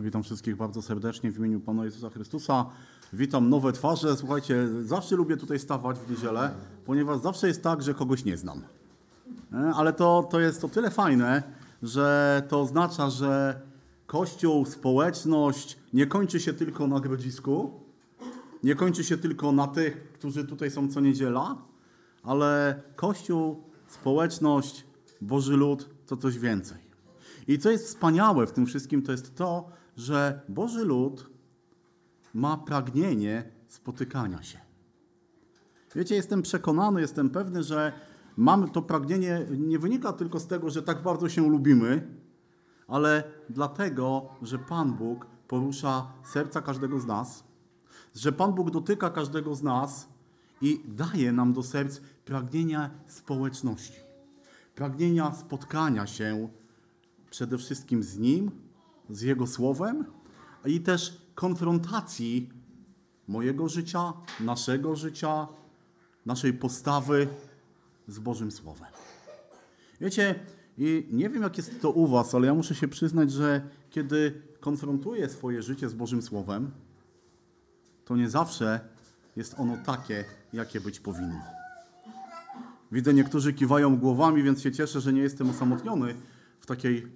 Witam wszystkich bardzo serdecznie w imieniu Pana Jezusa Chrystusa. Witam nowe twarze. Słuchajcie, zawsze lubię tutaj stawać w niedzielę, ponieważ zawsze jest tak, że kogoś nie znam. E, Ale to, to jest o tyle fajne, że to oznacza, że Kościół, społeczność nie kończy się tylko na grodzisku, nie kończy się tylko na tych, którzy tutaj są co niedziela, ale Kościół, społeczność, Boży lud to coś więcej. I co jest wspaniałe w tym wszystkim, to jest to, że Boży lud ma pragnienie spotykania się. Wiecie, jestem przekonany, jestem pewny, że mamy to pragnienie nie wynika tylko z tego, że tak bardzo się lubimy, ale dlatego, że Pan Bóg porusza serca każdego z nas, że Pan Bóg dotyka każdego z nas i daje nam do serc pragnienia społeczności, pragnienia spotkania się przede wszystkim z Nim, z Jego Słowem i też konfrontacji mojego życia, naszego życia, naszej postawy z Bożym Słowem. Wiecie, i nie wiem jak jest to u Was, ale ja muszę się przyznać, że kiedy konfrontuję swoje życie z Bożym Słowem, to nie zawsze jest ono takie, jakie być powinno. Widzę, niektórzy kiwają głowami, więc się cieszę, że nie jestem osamotniony w, takiej,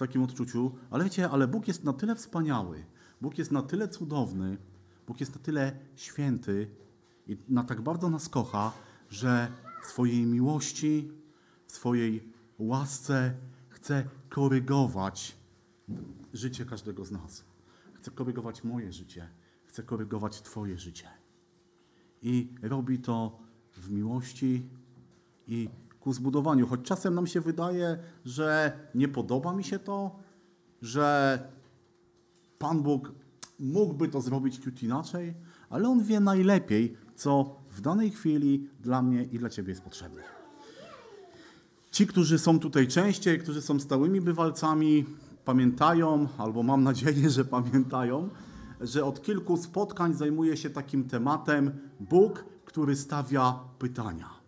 takim odczuciu. Ale wiecie, ale Bóg jest na tyle wspaniały, Bóg jest na tyle cudowny, Bóg jest na tyle święty i na tak bardzo nas kocha, że w swojej miłości, w swojej łasce chce korygować życie każdego z nas. Chce korygować moje życie, chce korygować Twoje życie. I robi to w miłości i ku zbudowaniu. Choć czasem nam się wydaje, że nie podoba mi się to, że Pan Bóg mógłby to zrobić ciut inaczej, ale On wie najlepiej, co w danej chwili dla mnie i dla Ciebie jest potrzebne. Ci, którzy są tutaj częściej, którzy są stałymi bywalcami, pamiętają, albo mam nadzieję, że pamiętają, że od kilku spotkań zajmuje się takim tematem Bóg, który stawia pytania.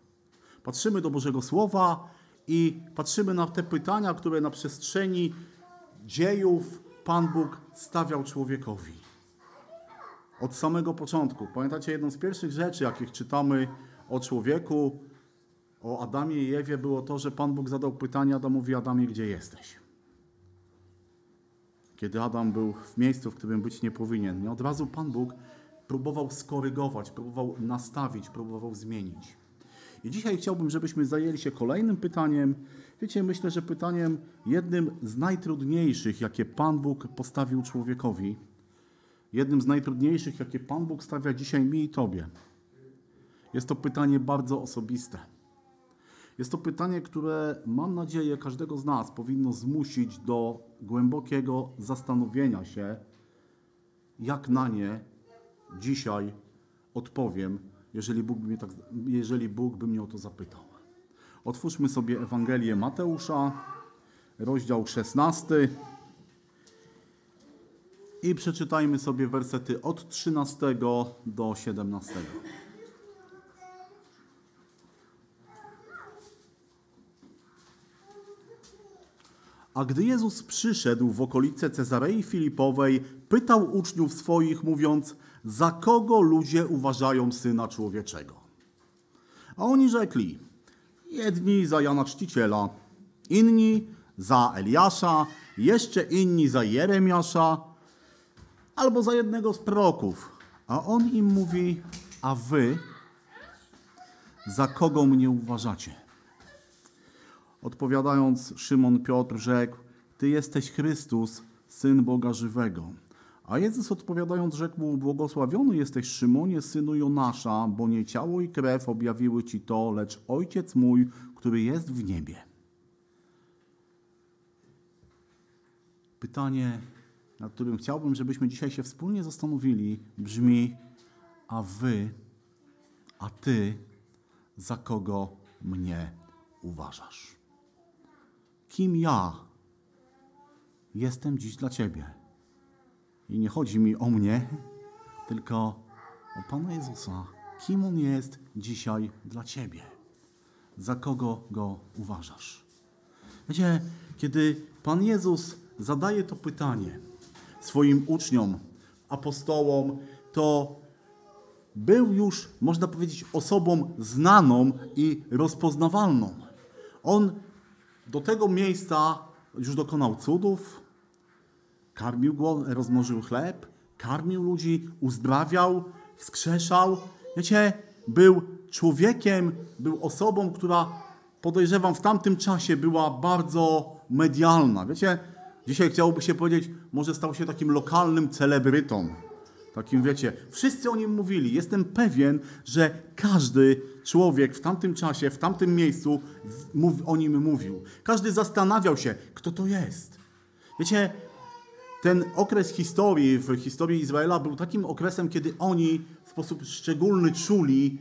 Patrzymy do Bożego Słowa i patrzymy na te pytania, które na przestrzeni dziejów Pan Bóg stawiał człowiekowi. Od samego początku. Pamiętacie, jedną z pierwszych rzeczy, jakich czytamy o człowieku, o Adamie i Ewie, było to, że Pan Bóg zadał pytanie Adamowi: Adamie, gdzie jesteś? Kiedy Adam był w miejscu, w którym być nie powinien, nie od razu Pan Bóg próbował skorygować, próbował nastawić, próbował zmienić. I dzisiaj chciałbym, żebyśmy zajęli się kolejnym pytaniem. Wiecie, myślę, że pytaniem jednym z najtrudniejszych, jakie Pan Bóg postawił człowiekowi, jednym z najtrudniejszych, jakie Pan Bóg stawia dzisiaj mi i Tobie. Jest to pytanie bardzo osobiste. Jest to pytanie, które mam nadzieję każdego z nas powinno zmusić do głębokiego zastanowienia się, jak na nie dzisiaj odpowiem, jeżeli Bóg by mnie, tak, jeżeli Bóg by mnie o to zapytał. Otwórzmy sobie Ewangelię Mateusza, rozdział 16 i przeczytajmy sobie wersety od 13 do 17. A gdy Jezus przyszedł w okolice Cezarei Filipowej, pytał uczniów swoich, mówiąc, za kogo ludzie uważają Syna Człowieczego? A oni rzekli, jedni za Jana Czciciela, inni za Eliasza, jeszcze inni za Jeremiasza, albo za jednego z proroków. A on im mówi, a wy za kogo mnie uważacie? Odpowiadając, Szymon Piotr rzekł: Ty jesteś Chrystus, syn Boga żywego. A Jezus odpowiadając, rzekł mu: Błogosławiony jesteś, Szymonie, synu Jonasza, bo nie ciało i krew objawiły ci to, lecz ojciec mój, który jest w niebie. Pytanie, nad którym chciałbym, żebyśmy dzisiaj się wspólnie zastanowili, brzmi: A wy, a ty, za kogo mnie uważasz? Kim ja jestem dziś dla Ciebie. I nie chodzi mi o mnie, tylko o Pana Jezusa. Kim On jest dzisiaj dla Ciebie? Za kogo Go uważasz? Wiecie, kiedy Pan Jezus zadaje to pytanie, swoim uczniom, apostołom, to był już, można powiedzieć, osobą znaną i rozpoznawalną. On do tego miejsca już dokonał cudów, karmił go, rozmnożył chleb, karmił ludzi, uzdrawiał, wskrzeszał. Wiecie, był człowiekiem, był osobą, która podejrzewam w tamtym czasie była bardzo medialna. Wiecie, dzisiaj chciałoby się powiedzieć, może stał się takim lokalnym celebrytą. Takim wiecie, wszyscy o nim mówili. Jestem pewien, że każdy człowiek w tamtym czasie, w tamtym miejscu o nim mówił. Każdy zastanawiał się, kto to jest. Wiecie, ten okres historii w historii Izraela był takim okresem, kiedy oni w sposób szczególny czuli,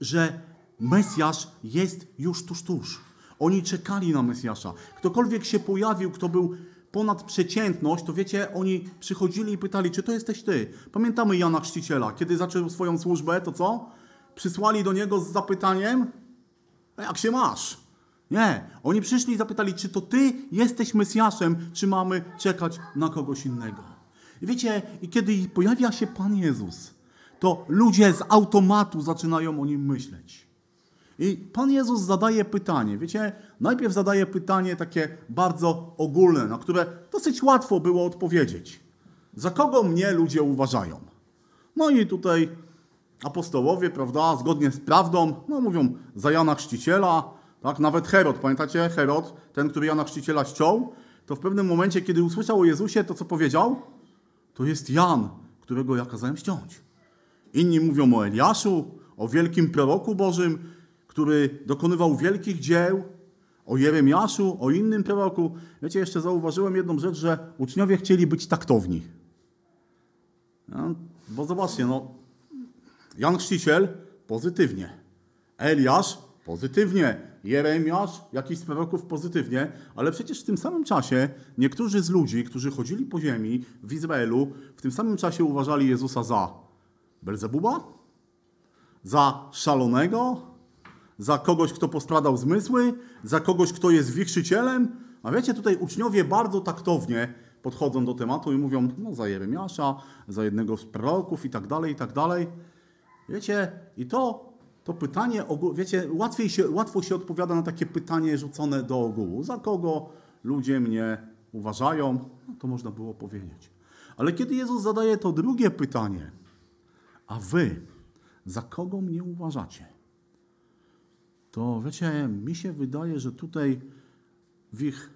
że Mesjasz jest już tuż, tuż. Oni czekali na Mesjasza. Ktokolwiek się pojawił, kto był ponad przeciętność, to wiecie, oni przychodzili i pytali, czy to jesteś ty? Pamiętamy Jana Chrzciciela. Kiedy zaczął swoją służbę, to co? Przysłali do niego z zapytaniem, jak się masz? Nie. Oni przyszli i zapytali, czy to ty jesteś Mesjaszem, czy mamy czekać na kogoś innego. I wiecie, i kiedy pojawia się Pan Jezus, to ludzie z automatu zaczynają o nim myśleć. I Pan Jezus zadaje pytanie. Wiecie, najpierw zadaje pytanie takie bardzo ogólne, na które dosyć łatwo było odpowiedzieć. Za kogo mnie ludzie uważają? No i tutaj apostołowie, prawda, zgodnie z prawdą, no mówią za Jana Chrzciciela, tak, nawet Herod, pamiętacie Herod, ten, który Jana Chrzciciela ściął, to w pewnym momencie, kiedy usłyszał o Jezusie, to co powiedział? To jest Jan, którego ja kazałem ściąć. Inni mówią o Eliaszu, o wielkim proroku Bożym, który dokonywał wielkich dzieł, o Jeremiaszu, o innym proroku. Wiecie, jeszcze zauważyłem jedną rzecz, że uczniowie chcieli być taktowni. No, bo zobaczcie, no, Jan Chrzciciel pozytywnie, Eliasz pozytywnie, Jeremiasz, jakiś z proroków pozytywnie, ale przecież w tym samym czasie niektórzy z ludzi, którzy chodzili po ziemi w Izraelu, w tym samym czasie uważali Jezusa za Belzebuba, za szalonego, za kogoś, kto postradał zmysły, za kogoś, kto jest wichrzycielem. A wiecie, tutaj uczniowie bardzo taktownie podchodzą do tematu i mówią, no za Jeremiasza, za jednego z proroków i tak dalej, i tak dalej. Wiecie, i to, to pytanie, wiecie, łatwiej się, łatwo się odpowiada na takie pytanie rzucone do ogółu. Za kogo ludzie mnie uważają? No, to można było powiedzieć. Ale kiedy Jezus zadaje to drugie pytanie, a wy za kogo mnie uważacie? To wiecie, mi się wydaje, że tutaj w ich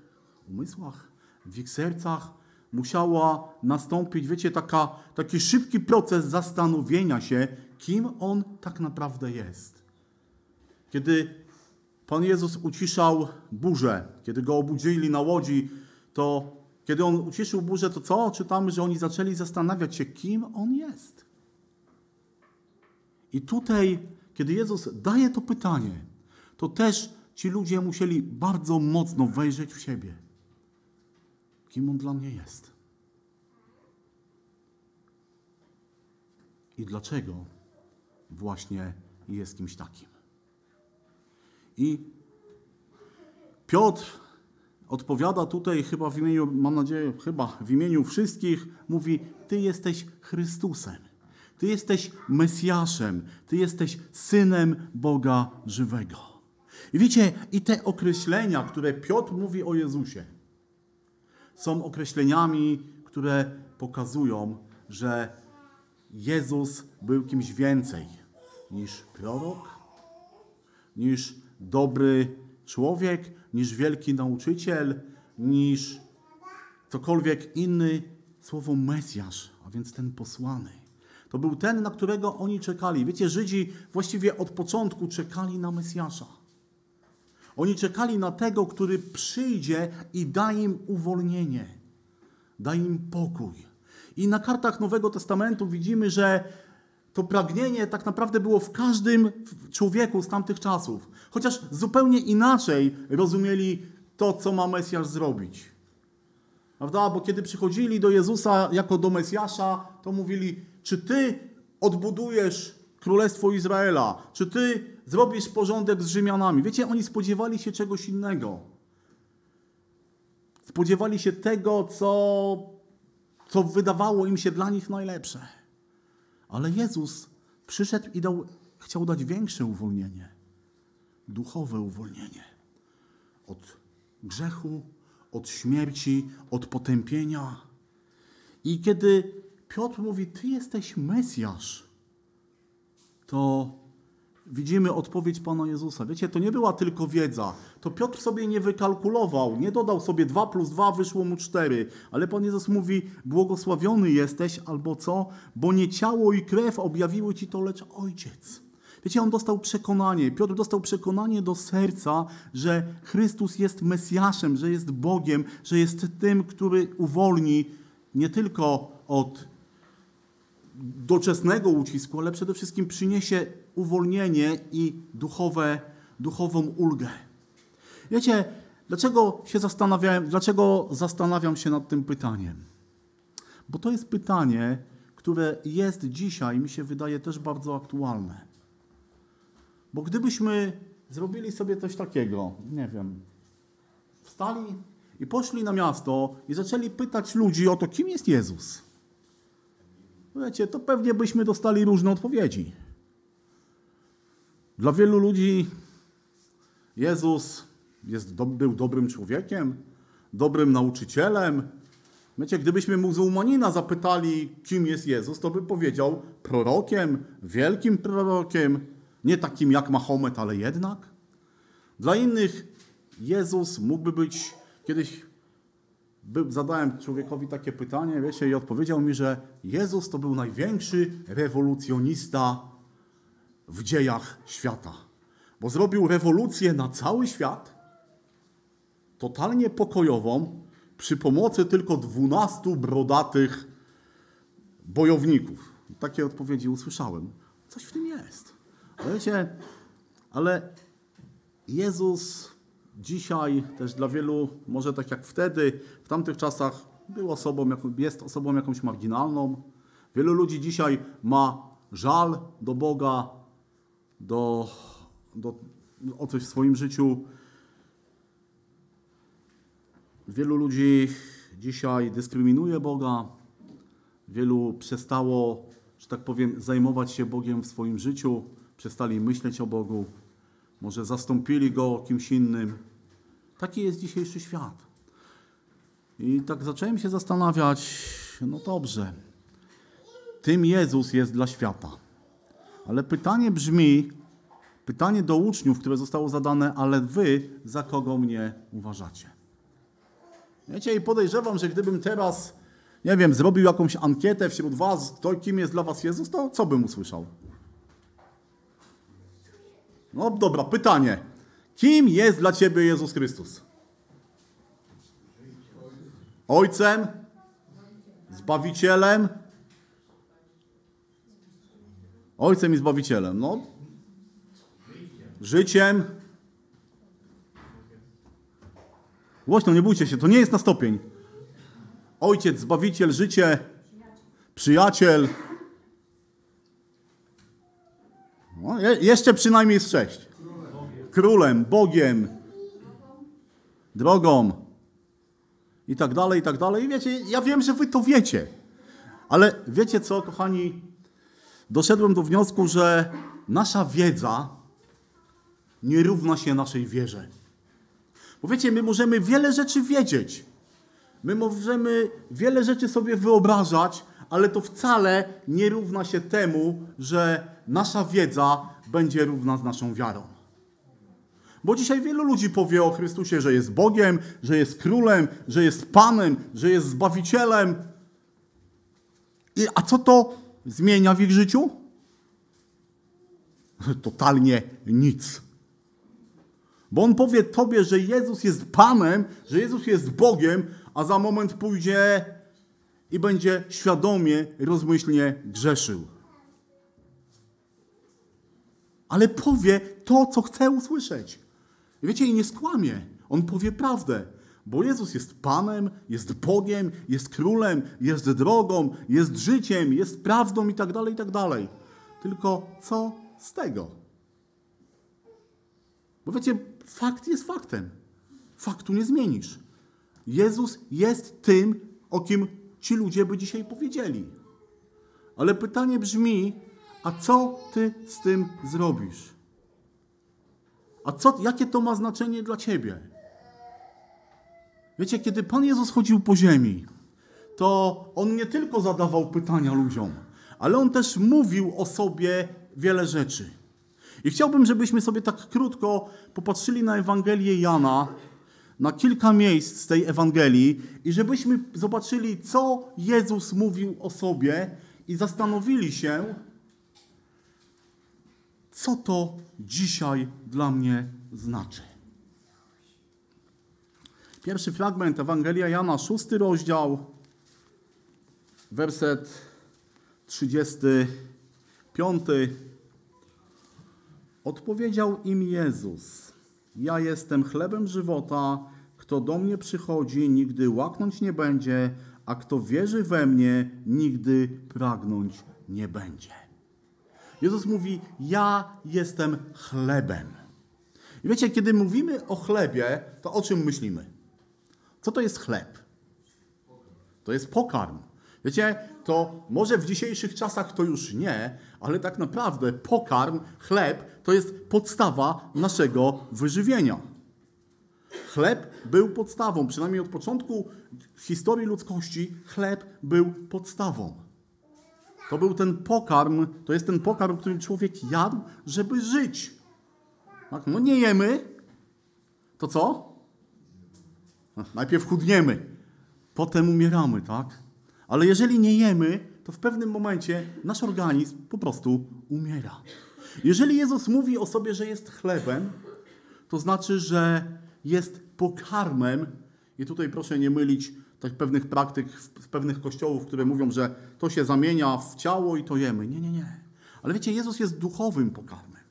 umysłach, w ich sercach musiała nastąpić, wiecie, taka, taki szybki proces zastanowienia się, kim on tak naprawdę jest. Kiedy Pan Jezus uciszał burzę, kiedy go obudzili na łodzi, to kiedy on uciszył burzę, to co? Czytamy, że oni zaczęli zastanawiać się, kim on jest. I tutaj, kiedy Jezus daje to pytanie, to też ci ludzie musieli bardzo mocno wejrzeć w siebie. Kim on dla mnie jest? I dlaczego właśnie jest kimś takim? I Piotr odpowiada tutaj chyba w imieniu, mam nadzieję, chyba w imieniu wszystkich, mówi: Ty jesteś Chrystusem. Ty jesteś Mesjaszem, Ty jesteś Synem Boga żywego. I wiecie, i te określenia, które Piotr mówi o Jezusie, są określeniami, które pokazują, że Jezus był kimś więcej niż prorok, niż dobry człowiek, niż wielki nauczyciel, niż cokolwiek inny. Słowo Mesjasz, a więc ten posłany. To był ten, na którego oni czekali. Wiecie, Żydzi właściwie od początku czekali na Mesjasza. Oni czekali na tego, który przyjdzie i da im uwolnienie, da im pokój. I na kartach Nowego Testamentu widzimy, że to pragnienie tak naprawdę było w każdym człowieku z tamtych czasów. Chociaż zupełnie inaczej rozumieli to, co ma Mesjasz zrobić. Prawda? Bo kiedy przychodzili do Jezusa jako do Mesjasza, to mówili, czy Ty odbudujesz Królestwo Izraela? Czy Ty zrobisz porządek z Rzymianami? Wiecie, oni spodziewali się czegoś innego. Spodziewali się tego, co co wydawało im się dla nich najlepsze. Ale Jezus przyszedł i dał, chciał dać większe uwolnienie. Duchowe uwolnienie. Od grzechu, od śmierci, od potępienia. I kiedy Piotr mówi, Ty jesteś Mesjasz, to widzimy odpowiedź Pana Jezusa. Wiecie, to nie była tylko wiedza. To Piotr sobie nie wykalkulował, nie dodał sobie 2 plus 2, wyszło mu 4. Ale Pan Jezus mówi, błogosławiony jesteś, albo co? Bo nie ciało i krew objawiły Ci to, lecz Ojciec. Wiecie, on dostał przekonanie, Piotr dostał przekonanie do serca, że Chrystus jest Mesjaszem, że jest Bogiem, że jest tym, który uwolni nie tylko od doczesnego ucisku, ale przede wszystkim przyniesie uwolnienie i duchowe, duchową ulgę. Wiecie, dlaczego się zastanawiałem, dlaczego zastanawiam się nad tym pytaniem? Bo to jest pytanie, które jest dzisiaj, mi się wydaje, też bardzo aktualne. Bo gdybyśmy zrobili sobie coś takiego, nie wiem, wstali i poszli na miasto i zaczęli pytać ludzi o to, kim jest Jezus. Wiecie, to pewnie byśmy dostali różne odpowiedzi. Dla wielu ludzi Jezus jest, był dobrym człowiekiem, dobrym nauczycielem. Wiecie, gdybyśmy muzułmanina zapytali, kim jest Jezus, to by powiedział prorokiem, wielkim prorokiem, nie takim jak Mahomet, ale jednak. Dla innych Jezus mógłby być, kiedyś zadałem człowiekowi takie pytanie, wiecie, i odpowiedział mi, że Jezus to był największy rewolucjonista w dziejach świata. Bo zrobił rewolucję na cały świat, totalnie pokojową, przy pomocy tylko dwunastu brodatych bojowników. Takie odpowiedzi usłyszałem. Coś w tym jest. Wiecie, ale Jezus dzisiaj też dla wielu, może tak jak wtedy, w tamtych czasach, był osobą, jest osobą jakąś marginalną. Wielu ludzi dzisiaj ma żal do Boga, do, do, o coś w swoim życiu. Wielu ludzi dzisiaj dyskryminuje Boga. Wielu przestało, że tak powiem, zajmować się Bogiem w swoim życiu. Przestali myśleć o Bogu. Może zastąpili Go kimś innym. Taki jest dzisiejszy świat. I tak zacząłem się zastanawiać, no dobrze, tym Jezus jest dla świata. Ale pytanie brzmi, pytanie do uczniów, które zostało zadane, ale wy za kogo mnie uważacie? Wiecie, i podejrzewam, że gdybym teraz, nie wiem, zrobił jakąś ankietę wśród was, to kim jest dla was Jezus, to co bym usłyszał? No dobra, pytanie. Kim jest dla ciebie Jezus Chrystus? Ojcem? Zbawicielem? Ojcem i Zbawicielem. No. Życiem? Głośno, nie bójcie się, to nie jest na stopień. Ojciec, Zbawiciel, życie, przyjaciel. No, je, jeszcze przynajmniej jest sześć. Królem, Bogiem, drogą i tak dalej, i tak dalej. I wiecie, ja wiem, że wy to wiecie. Ale wiecie co, kochani? Doszedłem do wniosku, że nasza wiedza nie równa się naszej wierze. Bo wiecie, my możemy wiele rzeczy wiedzieć. My możemy wiele rzeczy sobie wyobrażać, ale to wcale nie równa się temu, że nasza wiedza będzie równa z naszą wiarą. Bo dzisiaj wielu ludzi powie o Chrystusie, że jest Bogiem, że jest królem, że jest Panem, że jest Zbawicielem. I, a co to zmienia w ich życiu? Totalnie nic. Bo on powie tobie, że Jezus jest Panem, że Jezus jest Bogiem, a za moment pójdzie i będzie świadomie, rozmyślnie grzeszył. Ale powie to, co chce usłyszeć. Wiecie, i nie skłamie. On powie prawdę. Bo Jezus jest Panem, jest Bogiem, jest Królem, jest drogą, jest życiem, jest prawdą i tak dalej, i tak dalej. Tylko co z tego? Bo wiecie, fakt jest faktem. Faktu nie zmienisz. Jezus jest tym, o kim ci ludzie by dzisiaj powiedzieli. Ale pytanie brzmi, a co ty z tym zrobisz? A co, jakie to ma znaczenie dla ciebie? Wiecie, kiedy Pan Jezus chodził po ziemi, to On nie tylko zadawał pytania ludziom, ale On też mówił o sobie wiele rzeczy. I chciałbym, żebyśmy sobie tak krótko popatrzyli na Ewangelię Jana, na kilka miejsc z tej Ewangelii i żebyśmy zobaczyli, co Jezus mówił o sobie i zastanowili się, co to dzisiaj dla mnie znaczy. Pierwszy fragment Ewangelia Jana, szósty rozdział, werset 35. Odpowiedział im Jezus: Ja jestem chlebem żywota. Kto do mnie przychodzi, nigdy łaknąć nie będzie, a kto wierzy we mnie, nigdy pragnąć nie będzie. Jezus mówi: Ja jestem chlebem. I wiecie, kiedy mówimy o chlebie, to o czym myślimy? Co to jest chleb? To jest pokarm. Wiecie, to może w dzisiejszych czasach to już nie, ale tak naprawdę pokarm, chleb to jest podstawa naszego wyżywienia. Chleb był podstawą, przynajmniej od początku historii ludzkości, chleb był podstawą. To był ten pokarm, to jest ten pokarm, który człowiek jadł, żeby żyć. Tak? No nie jemy, to co? Najpierw chudniemy, potem umieramy, tak? Ale jeżeli nie jemy, to w pewnym momencie nasz organizm po prostu umiera. Jeżeli Jezus mówi o sobie, że jest chlebem, to znaczy, że jest pokarmem, i tutaj proszę nie mylić tak pewnych praktyk z pewnych kościołów, które mówią, że to się zamienia w ciało i to jemy. Nie, nie, nie. Ale wiecie, Jezus jest duchowym pokarmem.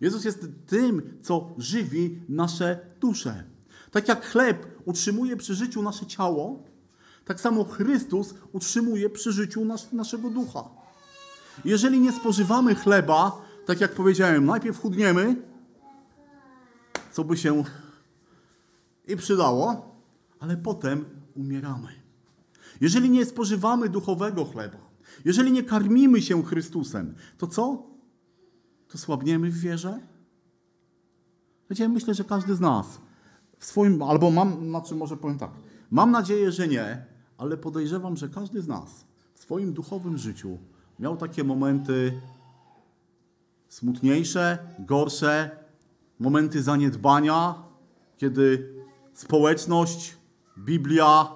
Jezus jest tym, co żywi nasze dusze. Tak jak chleb utrzymuje przy życiu nasze ciało, tak samo Chrystus utrzymuje przy życiu nas, naszego ducha. Jeżeli nie spożywamy chleba, tak jak powiedziałem, najpierw chudniemy, co by się i przydało, ale potem umieramy. Jeżeli nie spożywamy duchowego chleba, jeżeli nie karmimy się Chrystusem, to co? To słabniemy w wierze? Wiecie, myślę, że każdy z nas w swoim, albo mam, znaczy może powiem tak, mam nadzieję, że nie, ale podejrzewam, że każdy z nas w swoim duchowym życiu miał takie momenty smutniejsze, gorsze, momenty zaniedbania, kiedy społeczność, Biblia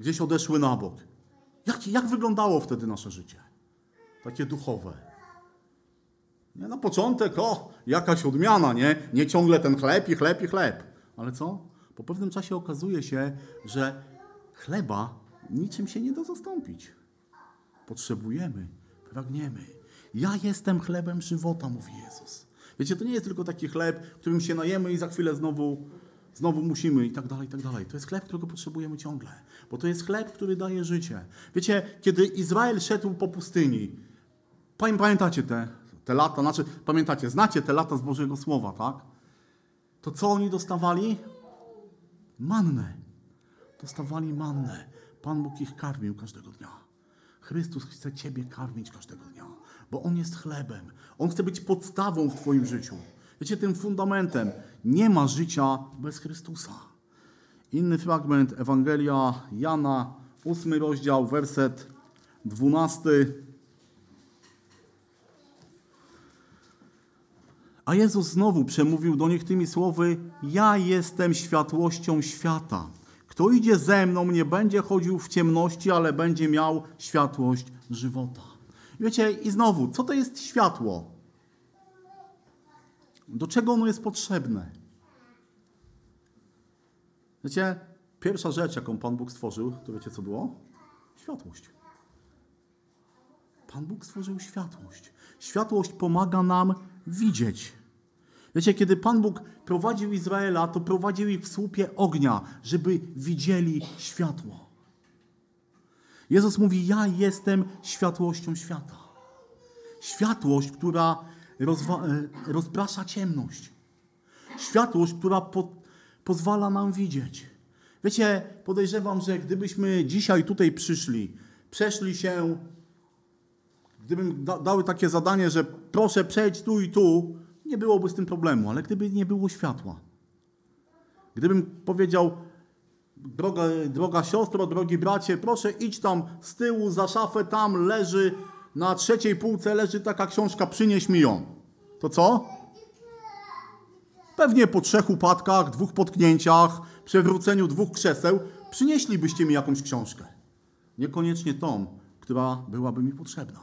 gdzieś odeszły na bok. Jak, jak wyglądało wtedy nasze życie? Takie duchowe. Nie, na początek, o, jakaś odmiana, nie? Nie ciągle ten chleb i chleb i chleb. Ale co? Po pewnym czasie okazuje się, że chleba niczym się nie da zastąpić. Potrzebujemy, pragniemy. Ja jestem chlebem żywota, mówi Jezus. Wiecie, to nie jest tylko taki chleb, którym się najemy i za chwilę znowu, znowu musimy i tak dalej, i tak dalej. To jest chleb, którego potrzebujemy ciągle, bo to jest chleb, który daje życie. Wiecie, kiedy Izrael szedł po pustyni, pamiętacie te, te lata, znaczy pamiętacie, znacie te lata z Bożego Słowa, tak? To co oni dostawali? Mannę. Dostawali mannę. Pan Bóg ich karmił każdego dnia. Chrystus chce Ciebie karmić każdego dnia, bo On jest chlebem. On chce być podstawą w Twoim życiu. Wiecie, tym fundamentem. Nie ma życia bez Chrystusa. Inny fragment, Ewangelia Jana, ósmy rozdział, werset dwunasty. A Jezus znowu przemówił do nich tymi słowy: Ja jestem światłością świata. Kto idzie ze mną, nie będzie chodził w ciemności, ale będzie miał światłość żywota. Wiecie, i znowu, co to jest światło? Do czego ono jest potrzebne? Wiecie, pierwsza rzecz, jaką Pan Bóg stworzył, to wiecie co było? Światłość. Pan Bóg stworzył światłość. Światłość pomaga nam widzieć. Wiecie, kiedy Pan Bóg prowadził Izraela, to prowadził ich w słupie ognia, żeby widzieli światło. Jezus mówi: Ja jestem światłością świata. Światłość, która rozprasza ciemność. Światłość, która po- pozwala nam widzieć. Wiecie, podejrzewam, że gdybyśmy dzisiaj tutaj przyszli, przeszli się, gdybym da, dały takie zadanie, że proszę przejdź tu i tu, nie byłoby z tym problemu, ale gdyby nie było światła, gdybym powiedział, droga, droga siostro, drogi bracie, proszę idź tam z tyłu za szafę, tam leży, na trzeciej półce leży taka książka, przynieś mi ją. To co? Pewnie po trzech upadkach, dwóch potknięciach, przewróceniu dwóch krzeseł, przynieślibyście mi jakąś książkę. Niekoniecznie tą, która byłaby mi potrzebna.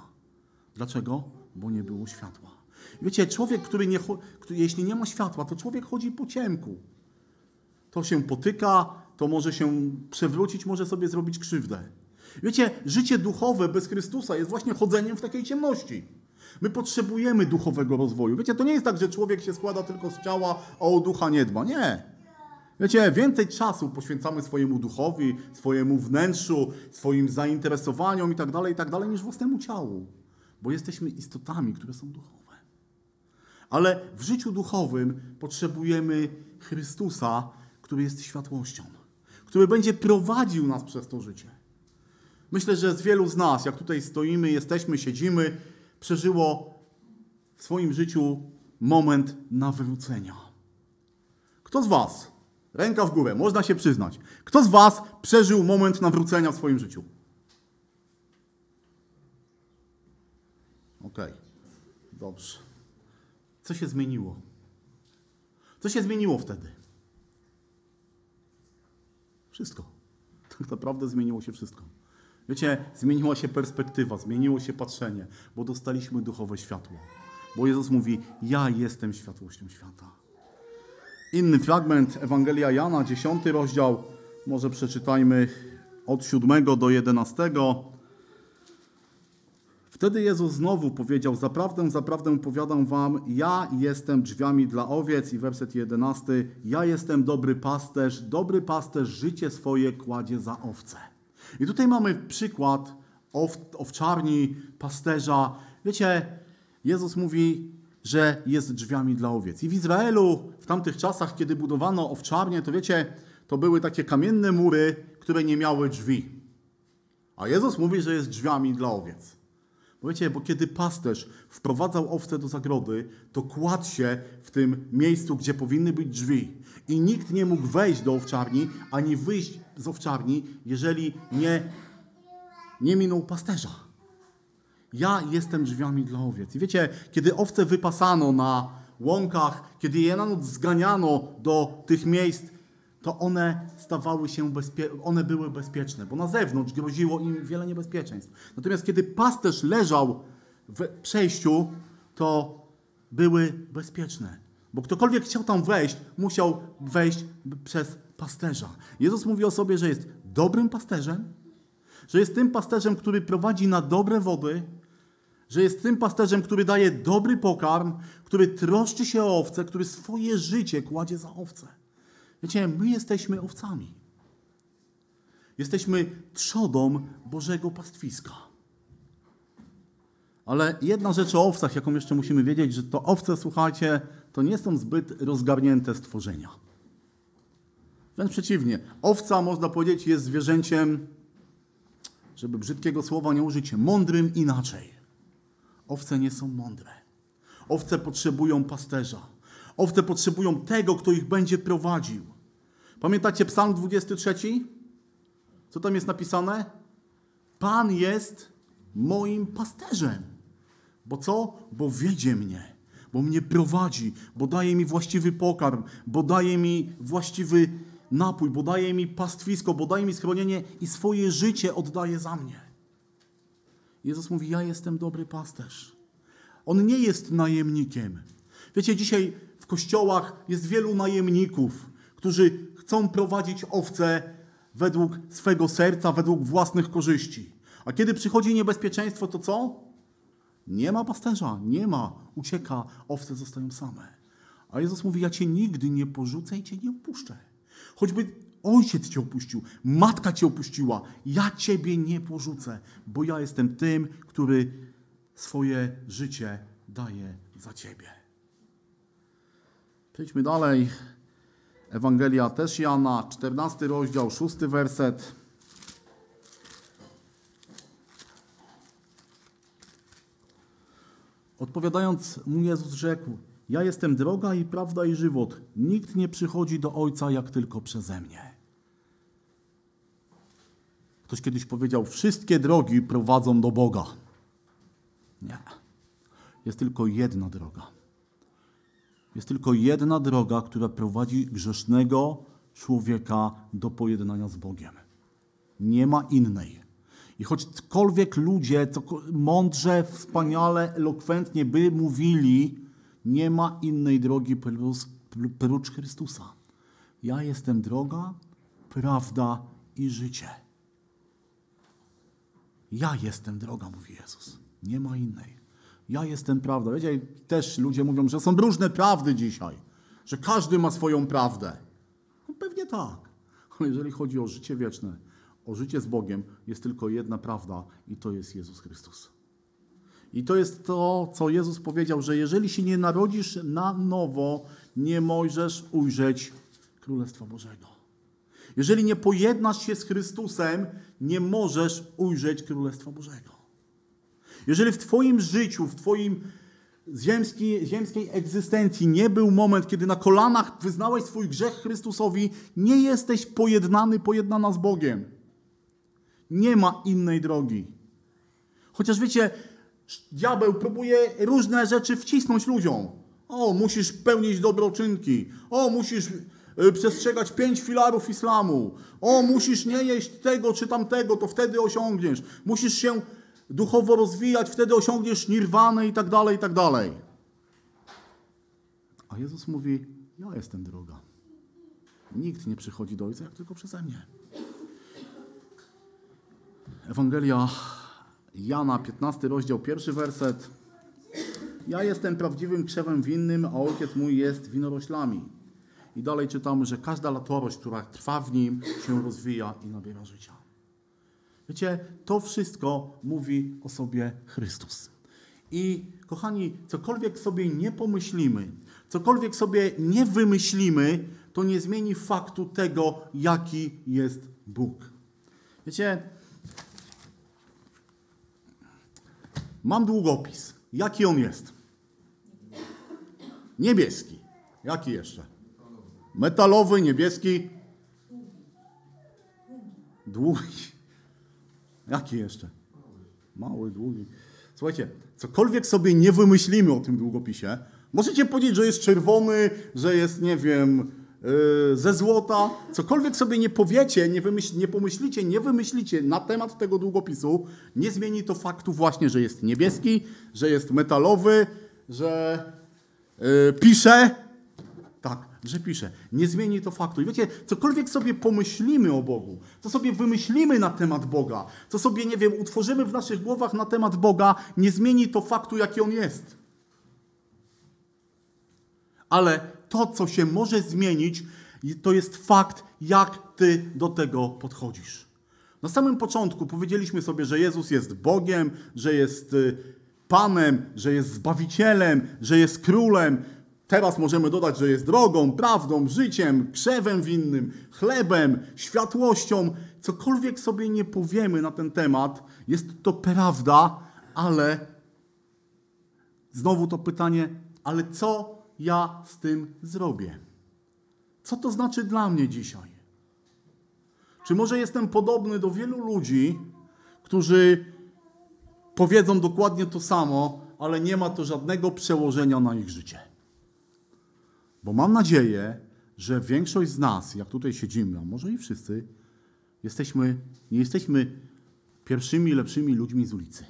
Dlaczego? Bo nie było światła. Wiecie, człowiek, który, nie, który jeśli nie ma światła, to człowiek chodzi po ciemku. To się potyka, to może się przewrócić, może sobie zrobić krzywdę. Wiecie, życie duchowe bez Chrystusa jest właśnie chodzeniem w takiej ciemności. My potrzebujemy duchowego rozwoju. Wiecie, to nie jest tak, że człowiek się składa tylko z ciała, a o ducha nie dba. Nie. Wiecie, więcej czasu poświęcamy swojemu duchowi, swojemu wnętrzu, swoim zainteresowaniom i tak dalej, i tak niż własnemu ciału. Bo jesteśmy istotami, które są duchowe. Ale w życiu duchowym potrzebujemy Chrystusa, który jest światłością, który będzie prowadził nas przez to życie. Myślę, że z wielu z nas, jak tutaj stoimy, jesteśmy, siedzimy, przeżyło w swoim życiu moment nawrócenia. Kto z Was, ręka w górę, można się przyznać, kto z Was przeżył moment nawrócenia w swoim życiu? Okej, okay. dobrze. Co się zmieniło? Co się zmieniło wtedy? Wszystko. Tak naprawdę zmieniło się wszystko. Wiecie, zmieniła się perspektywa, zmieniło się patrzenie, bo dostaliśmy duchowe światło. Bo Jezus mówi: Ja jestem światłością świata. Inny fragment Ewangelia Jana, 10 rozdział, może przeczytajmy od 7 do 11. Wtedy Jezus znowu powiedział: Zaprawdę, zaprawdę powiadam wam, ja jestem drzwiami dla owiec. I werset 11: Ja jestem dobry pasterz, dobry pasterz życie swoje kładzie za owce. I tutaj mamy przykład ow, owczarni, pasterza. Wiecie, Jezus mówi, że jest drzwiami dla owiec. I w Izraelu w tamtych czasach, kiedy budowano owczarnie, to wiecie, to były takie kamienne mury, które nie miały drzwi. A Jezus mówi, że jest drzwiami dla owiec. Wiecie, bo kiedy pasterz wprowadzał owce do zagrody, to kładł się w tym miejscu, gdzie powinny być drzwi. I nikt nie mógł wejść do owczarni, ani wyjść z owczarni, jeżeli nie, nie minął pasterza. Ja jestem drzwiami dla owiec. I wiecie, kiedy owce wypasano na łąkach, kiedy je na noc zganiano do tych miejsc, to one stawały się bezpie- one były bezpieczne, bo na zewnątrz groziło im wiele niebezpieczeństw. Natomiast kiedy pasterz leżał w przejściu, to były bezpieczne. Bo ktokolwiek chciał tam wejść, musiał wejść przez pasterza. Jezus mówi o sobie, że jest dobrym pasterzem, że jest tym pasterzem, który prowadzi na dobre wody, że jest tym pasterzem, który daje dobry pokarm, który troszczy się o owce, który swoje życie kładzie za owce. Wiecie, my jesteśmy owcami. Jesteśmy trzodą Bożego pastwiska. Ale jedna rzecz o owcach, jaką jeszcze musimy wiedzieć, że to owce, słuchajcie, to nie są zbyt rozgarnięte stworzenia. Wręcz przeciwnie. Owca, można powiedzieć, jest zwierzęciem, żeby brzydkiego słowa nie użyć, mądrym inaczej. Owce nie są mądre. Owce potrzebują pasterza. Owce potrzebują tego, kto ich będzie prowadził. Pamiętacie Psalm 23? Co tam jest napisane? Pan jest moim pasterzem. Bo co? Bo wiedzie mnie, bo mnie prowadzi, bo daje mi właściwy pokarm, bo daje mi właściwy napój, bo daje mi pastwisko, bo daje mi schronienie i swoje życie oddaje za mnie. Jezus mówi: Ja jestem dobry pasterz. On nie jest najemnikiem. Wiecie, dzisiaj w kościołach jest wielu najemników, którzy chcą prowadzić owce według swego serca, według własnych korzyści. A kiedy przychodzi niebezpieczeństwo, to co? Nie ma pasterza, nie ma, ucieka, owce zostają same. A Jezus mówi: Ja cię nigdy nie porzucę i cię nie opuszczę. Choćby ojciec cię opuścił, matka cię opuściła, ja ciebie nie porzucę, bo ja jestem tym, który swoje życie daje za ciebie. Przejdźmy dalej. Ewangelia też Jana, 14 rozdział, 6 werset. Odpowiadając mu Jezus rzekł, ja jestem droga i prawda i żywot. Nikt nie przychodzi do Ojca jak tylko przeze mnie. Ktoś kiedyś powiedział, wszystkie drogi prowadzą do Boga. Nie. Jest tylko jedna droga. Jest tylko jedna droga, która prowadzi grzesznego człowieka do pojednania z Bogiem. Nie ma innej. I choćkolwiek ludzie mądrze, wspaniale, elokwentnie by mówili, nie ma innej drogi prócz Chrystusa. Ja jestem droga, prawda i życie. Ja jestem droga, mówi Jezus. Nie ma innej. Ja jestem prawda. Wiecie, też ludzie mówią, że są różne prawdy dzisiaj, że każdy ma swoją prawdę. No pewnie tak. Ale jeżeli chodzi o życie wieczne, o życie z Bogiem, jest tylko jedna prawda i to jest Jezus Chrystus. I to jest to, co Jezus powiedział, że jeżeli się nie narodzisz na nowo, nie możesz ujrzeć Królestwa Bożego. Jeżeli nie pojednasz się z Chrystusem, nie możesz ujrzeć Królestwa Bożego. Jeżeli w Twoim życiu, w Twoim ziemskiej, ziemskiej egzystencji nie był moment, kiedy na kolanach wyznałeś swój grzech Chrystusowi, nie jesteś pojednany, pojednana z Bogiem. Nie ma innej drogi. Chociaż wiecie, diabeł próbuje różne rzeczy wcisnąć ludziom. O, musisz pełnić dobroczynki. O, musisz y, przestrzegać pięć filarów islamu. O, musisz nie jeść tego czy tamtego, to wtedy osiągniesz. Musisz się duchowo rozwijać, wtedy osiągniesz nirwanę i tak dalej, i tak dalej. A Jezus mówi, ja jestem droga. Nikt nie przychodzi do Ojca, jak tylko przeze mnie. Ewangelia Jana, 15 rozdział, pierwszy werset. Ja jestem prawdziwym krzewem winnym, a ojciec mój jest winoroślami. I dalej czytamy, że każda latorość, która trwa w nim, się rozwija i nabiera życia. Wiecie, to wszystko mówi o sobie Chrystus. I kochani, cokolwiek sobie nie pomyślimy, cokolwiek sobie nie wymyślimy, to nie zmieni faktu tego, jaki jest Bóg. Wiecie, mam długopis. Jaki on jest? Niebieski. Jaki jeszcze? Metalowy, niebieski. Długi. Jaki jeszcze? Mały, długi. Słuchajcie, cokolwiek sobie nie wymyślimy o tym długopisie, możecie powiedzieć, że jest czerwony, że jest, nie wiem, yy, ze złota. Cokolwiek sobie nie powiecie, nie, wymyśl, nie pomyślicie, nie wymyślicie na temat tego długopisu, nie zmieni to faktu właśnie, że jest niebieski, że jest metalowy, że yy, pisze. Tak, że pisze. Nie zmieni to faktu. I wiecie, cokolwiek sobie pomyślimy o Bogu, co sobie wymyślimy na temat Boga, co sobie, nie wiem, utworzymy w naszych głowach na temat Boga, nie zmieni to faktu, jaki On jest. Ale to, co się może zmienić, to jest fakt, jak Ty do tego podchodzisz. Na samym początku powiedzieliśmy sobie, że Jezus jest Bogiem, że jest y, Panem, że jest Zbawicielem, że jest Królem, Teraz możemy dodać, że jest drogą, prawdą, życiem, krzewem winnym, chlebem, światłością. Cokolwiek sobie nie powiemy na ten temat, jest to prawda, ale znowu to pytanie, ale co ja z tym zrobię? Co to znaczy dla mnie dzisiaj? Czy może jestem podobny do wielu ludzi, którzy powiedzą dokładnie to samo, ale nie ma to żadnego przełożenia na ich życie? Bo mam nadzieję, że większość z nas, jak tutaj siedzimy, a może i wszyscy, jesteśmy, nie jesteśmy pierwszymi lepszymi ludźmi z ulicy.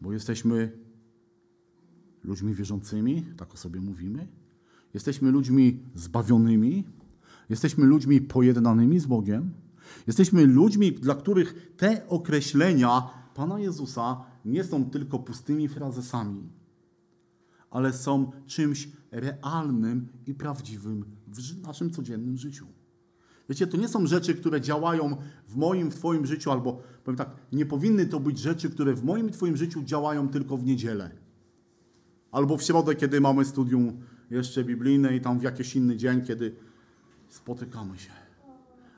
Bo jesteśmy ludźmi wierzącymi, tak o sobie mówimy. Jesteśmy ludźmi zbawionymi. Jesteśmy ludźmi pojednanymi z Bogiem. Jesteśmy ludźmi, dla których te określenia Pana Jezusa nie są tylko pustymi frazesami, ale są czymś realnym i prawdziwym w naszym codziennym życiu. Wiecie, to nie są rzeczy, które działają w moim, w Twoim życiu, albo powiem tak, nie powinny to być rzeczy, które w moim i Twoim życiu działają tylko w niedzielę. Albo w środę, kiedy mamy studium jeszcze biblijne i tam w jakiś inny dzień, kiedy spotykamy się.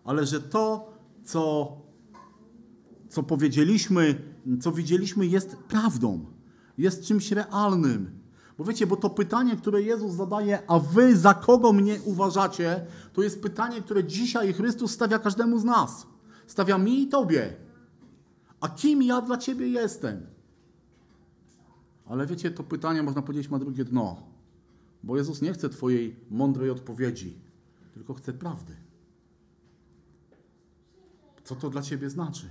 Ale że to, co, co powiedzieliśmy, co widzieliśmy, jest prawdą, jest czymś realnym. Bo wiecie, bo to pytanie, które Jezus zadaje, a wy za kogo mnie uważacie, to jest pytanie, które dzisiaj Chrystus stawia każdemu z nas. Stawia mi i tobie. A kim ja dla ciebie jestem? Ale wiecie, to pytanie można powiedzieć ma drugie dno. Bo Jezus nie chce twojej mądrej odpowiedzi, tylko chce prawdy. Co to dla ciebie znaczy?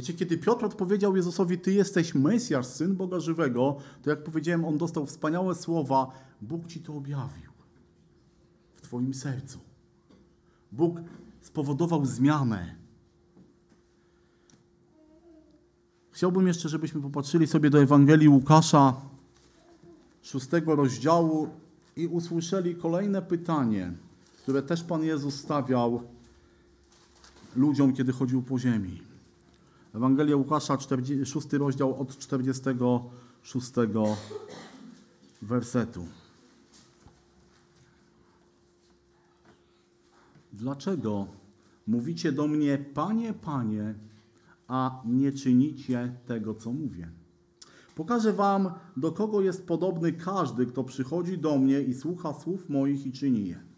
Wiecie, kiedy Piotr odpowiedział Jezusowi, Ty jesteś Mesjasz, Syn Boga Żywego, to jak powiedziałem, on dostał wspaniałe słowa, Bóg Ci to objawił w Twoim sercu. Bóg spowodował zmianę. Chciałbym jeszcze, żebyśmy popatrzyli sobie do Ewangelii Łukasza, szóstego rozdziału i usłyszeli kolejne pytanie, które też Pan Jezus stawiał ludziom, kiedy chodził po ziemi. Ewangelia Łukasza, 6 rozdział od 46 wersetu. Dlaczego mówicie do mnie, Panie, Panie, a nie czynicie tego, co mówię? Pokażę wam, do kogo jest podobny każdy, kto przychodzi do mnie i słucha słów moich i czyni je.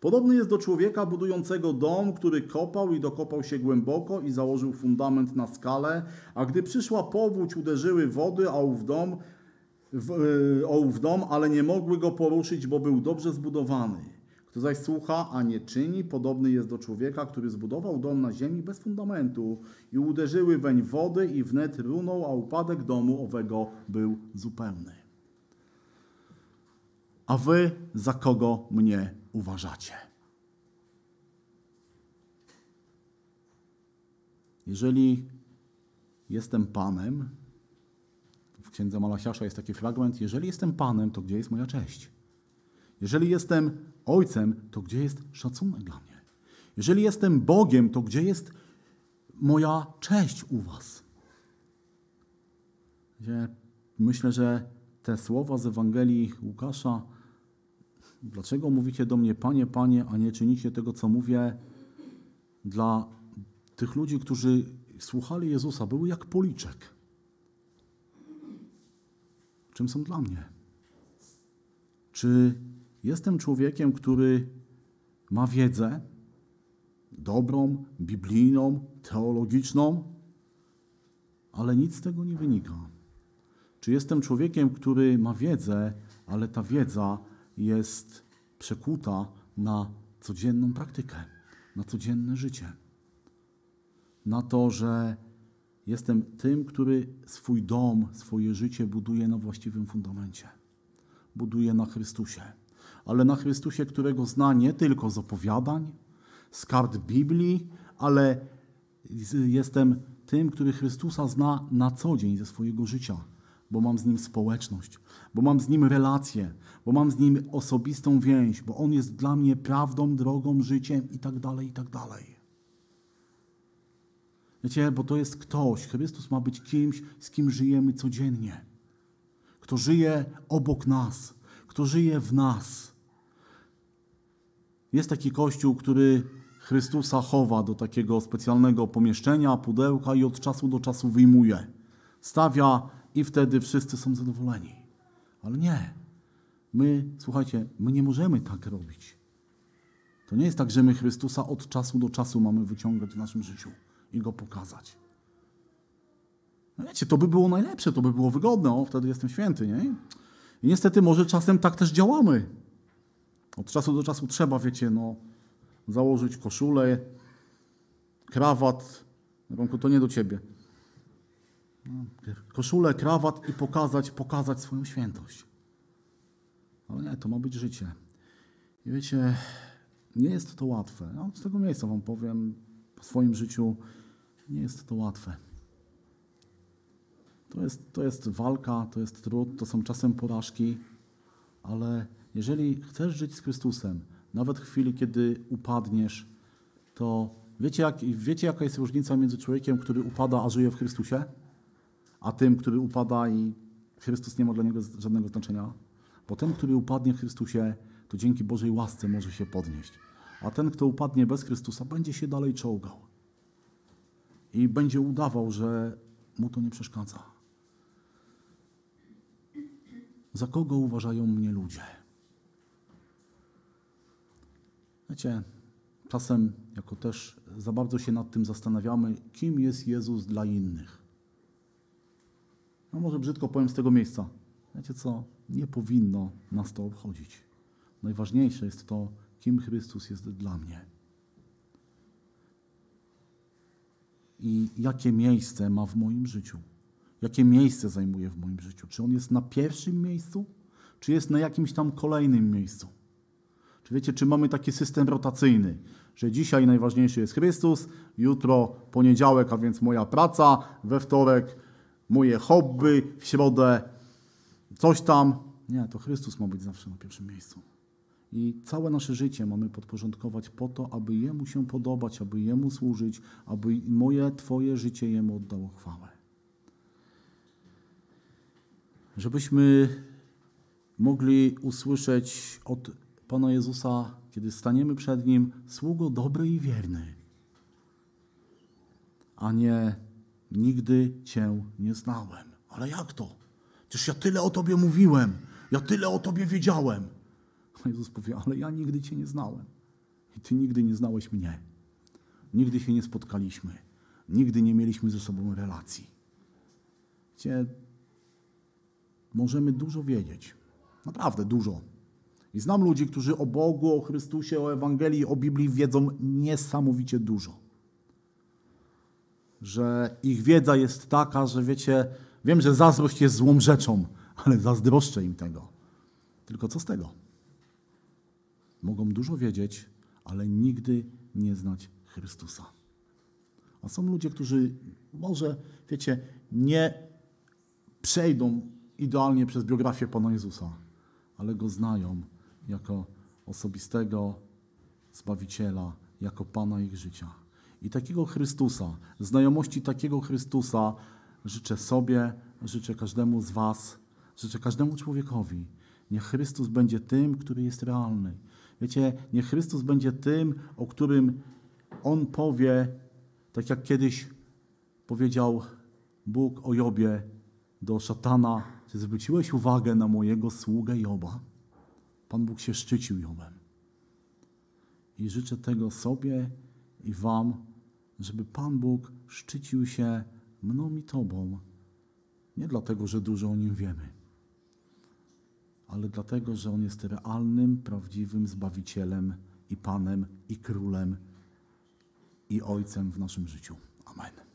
Podobny jest do człowieka budującego dom, który kopał i dokopał się głęboko i założył fundament na skalę, a gdy przyszła powódź, uderzyły wody, a ów dom, w, o ów dom, ale nie mogły go poruszyć, bo był dobrze zbudowany. Kto zaś słucha, a nie czyni, podobny jest do człowieka, który zbudował dom na ziemi bez fundamentu i uderzyły weń wody i wnet runął, a upadek domu owego był zupełny. A wy za kogo mnie uważacie? Jeżeli jestem Panem, w księdze Malasiasza jest taki fragment, jeżeli jestem Panem, to gdzie jest moja cześć? Jeżeli jestem Ojcem, to gdzie jest szacunek dla mnie? Jeżeli jestem Bogiem, to gdzie jest moja cześć u Was? Myślę, że te słowa z Ewangelii Łukasza, dlaczego mówicie do mnie, Panie, Panie, a nie czynicie tego, co mówię, dla tych ludzi, którzy słuchali Jezusa, były jak policzek. Czym są dla mnie? Czy jestem człowiekiem, który ma wiedzę dobrą, biblijną, teologiczną, ale nic z tego nie wynika? Czy jestem człowiekiem, który ma wiedzę, ale ta wiedza jest przekuta na codzienną praktykę, na codzienne życie? Na to, że jestem tym, który swój dom, swoje życie buduje na właściwym fundamencie. Buduje na Chrystusie. Ale na Chrystusie, którego zna nie tylko z opowiadań, z kart Biblii, ale jestem tym, który Chrystusa zna na co dzień ze swojego życia, bo mam z Nim społeczność, bo mam z Nim relacje, bo mam z Nim osobistą więź, bo On jest dla mnie prawdą, drogą, życiem i tak dalej, i tak dalej. Wiecie, bo to jest ktoś, Chrystus ma być kimś, z kim żyjemy codziennie. Kto żyje obok nas, kto żyje w nas. Jest taki kościół, który Chrystusa chowa do takiego specjalnego pomieszczenia, pudełka i od czasu do czasu wyjmuje. Stawia i wtedy wszyscy są zadowoleni. Ale nie. My, słuchajcie, my nie możemy tak robić. To nie jest tak, że my Chrystusa od czasu do czasu mamy wyciągać w naszym życiu i go pokazać. No wiecie, to by było najlepsze, to by było wygodne, o, wtedy jestem święty, nie? I niestety może czasem tak też działamy. Od czasu do czasu trzeba, wiecie, no, założyć koszulę, krawat, Romku, to nie do ciebie. Koszulę, krawat i pokazać, pokazać swoją świętość. Ale nie, to ma być życie. I wiecie, nie jest to łatwe. No, z tego miejsca wam powiem, w swoim życiu nie jest to łatwe. To jest, to jest walka, to jest trud, to są czasem porażki, ale jeżeli chcesz żyć z Chrystusem, nawet w chwili, kiedy upadniesz, to wiecie, jak, wiecie jaka jest różnica między człowiekiem, który upada, a żyje w Chrystusie, a tym, który upada i Chrystus nie ma dla niego żadnego znaczenia? Bo ten, który upadnie w Chrystusie, to dzięki Bożej łasce może się podnieść. A ten, kto upadnie bez Chrystusa, będzie się dalej czołgał. I będzie udawał, że mu to nie przeszkadza. Za kogo uważają mnie ludzie? Wiecie, czasem jako też za bardzo się nad tym zastanawiamy, kim jest Jezus dla innych. No może brzydko powiem z tego miejsca. Wiecie co? Nie powinno nas to obchodzić. Najważniejsze jest to, kim Chrystus jest dla mnie. I jakie miejsce ma w moim życiu. Jakie miejsce zajmuje w moim życiu. Czy on jest na pierwszym miejscu, czy jest na jakimś tam kolejnym miejscu. Czy wiecie, czy mamy taki system rotacyjny, że dzisiaj najważniejszy jest Chrystus, jutro poniedziałek, a więc moja praca, we wtorek moje hobby, w środę coś tam. Nie, to Chrystus ma być zawsze na pierwszym miejscu. I całe nasze życie mamy podporządkować po to, aby Jemu się podobać, aby Jemu służyć, aby moje, Twoje życie Jemu oddało chwałę. Żebyśmy mogli usłyszeć od Pana Jezusa, kiedy staniemy przed Nim, sługo dobry i wierny, a nie nigdy Cię nie znałem. Ale jak to? Przecież ja tyle o Tobie mówiłem, ja tyle o Tobie wiedziałem. A Jezus powie, ale ja nigdy Cię nie znałem. I Ty nigdy nie znałeś mnie. Nigdy się nie spotkaliśmy. Nigdy nie mieliśmy ze sobą relacji. Cię możemy dużo wiedzieć. Naprawdę dużo. I znam ludzi, którzy o Bogu, o Chrystusie, o Ewangelii, o Biblii wiedzą niesamowicie dużo. Że ich wiedza jest taka, że wiecie, wiem, że zazdrość jest złą rzeczą, ale zazdroszczę im tego. Tylko co z tego? Mogą dużo wiedzieć, ale nigdy nie znać Chrystusa. A są ludzie, którzy może, wiecie, nie przejdą idealnie przez biografię Pana Jezusa, ale Go znają jako osobistego Zbawiciela, jako Pana ich życia. I takiego Chrystusa, znajomości takiego Chrystusa życzę sobie, życzę każdemu z Was, życzę każdemu człowiekowi. Niech Chrystus będzie tym, który jest realny. Wiecie, niech Chrystus będzie tym, o którym On powie, tak jak kiedyś powiedział Bóg o Jobie do szatana, czy zwróciłeś uwagę na mojego sługę Joba? Pan Bóg się szczycił Jobem. I życzę tego sobie i Wam, żeby Pan Bóg szczycił się mną i Tobą. Nie dlatego, że dużo o Nim wiemy, ale dlatego, że On jest realnym, prawdziwym Zbawicielem i Panem, i Królem, i Ojcem w naszym życiu. Amen.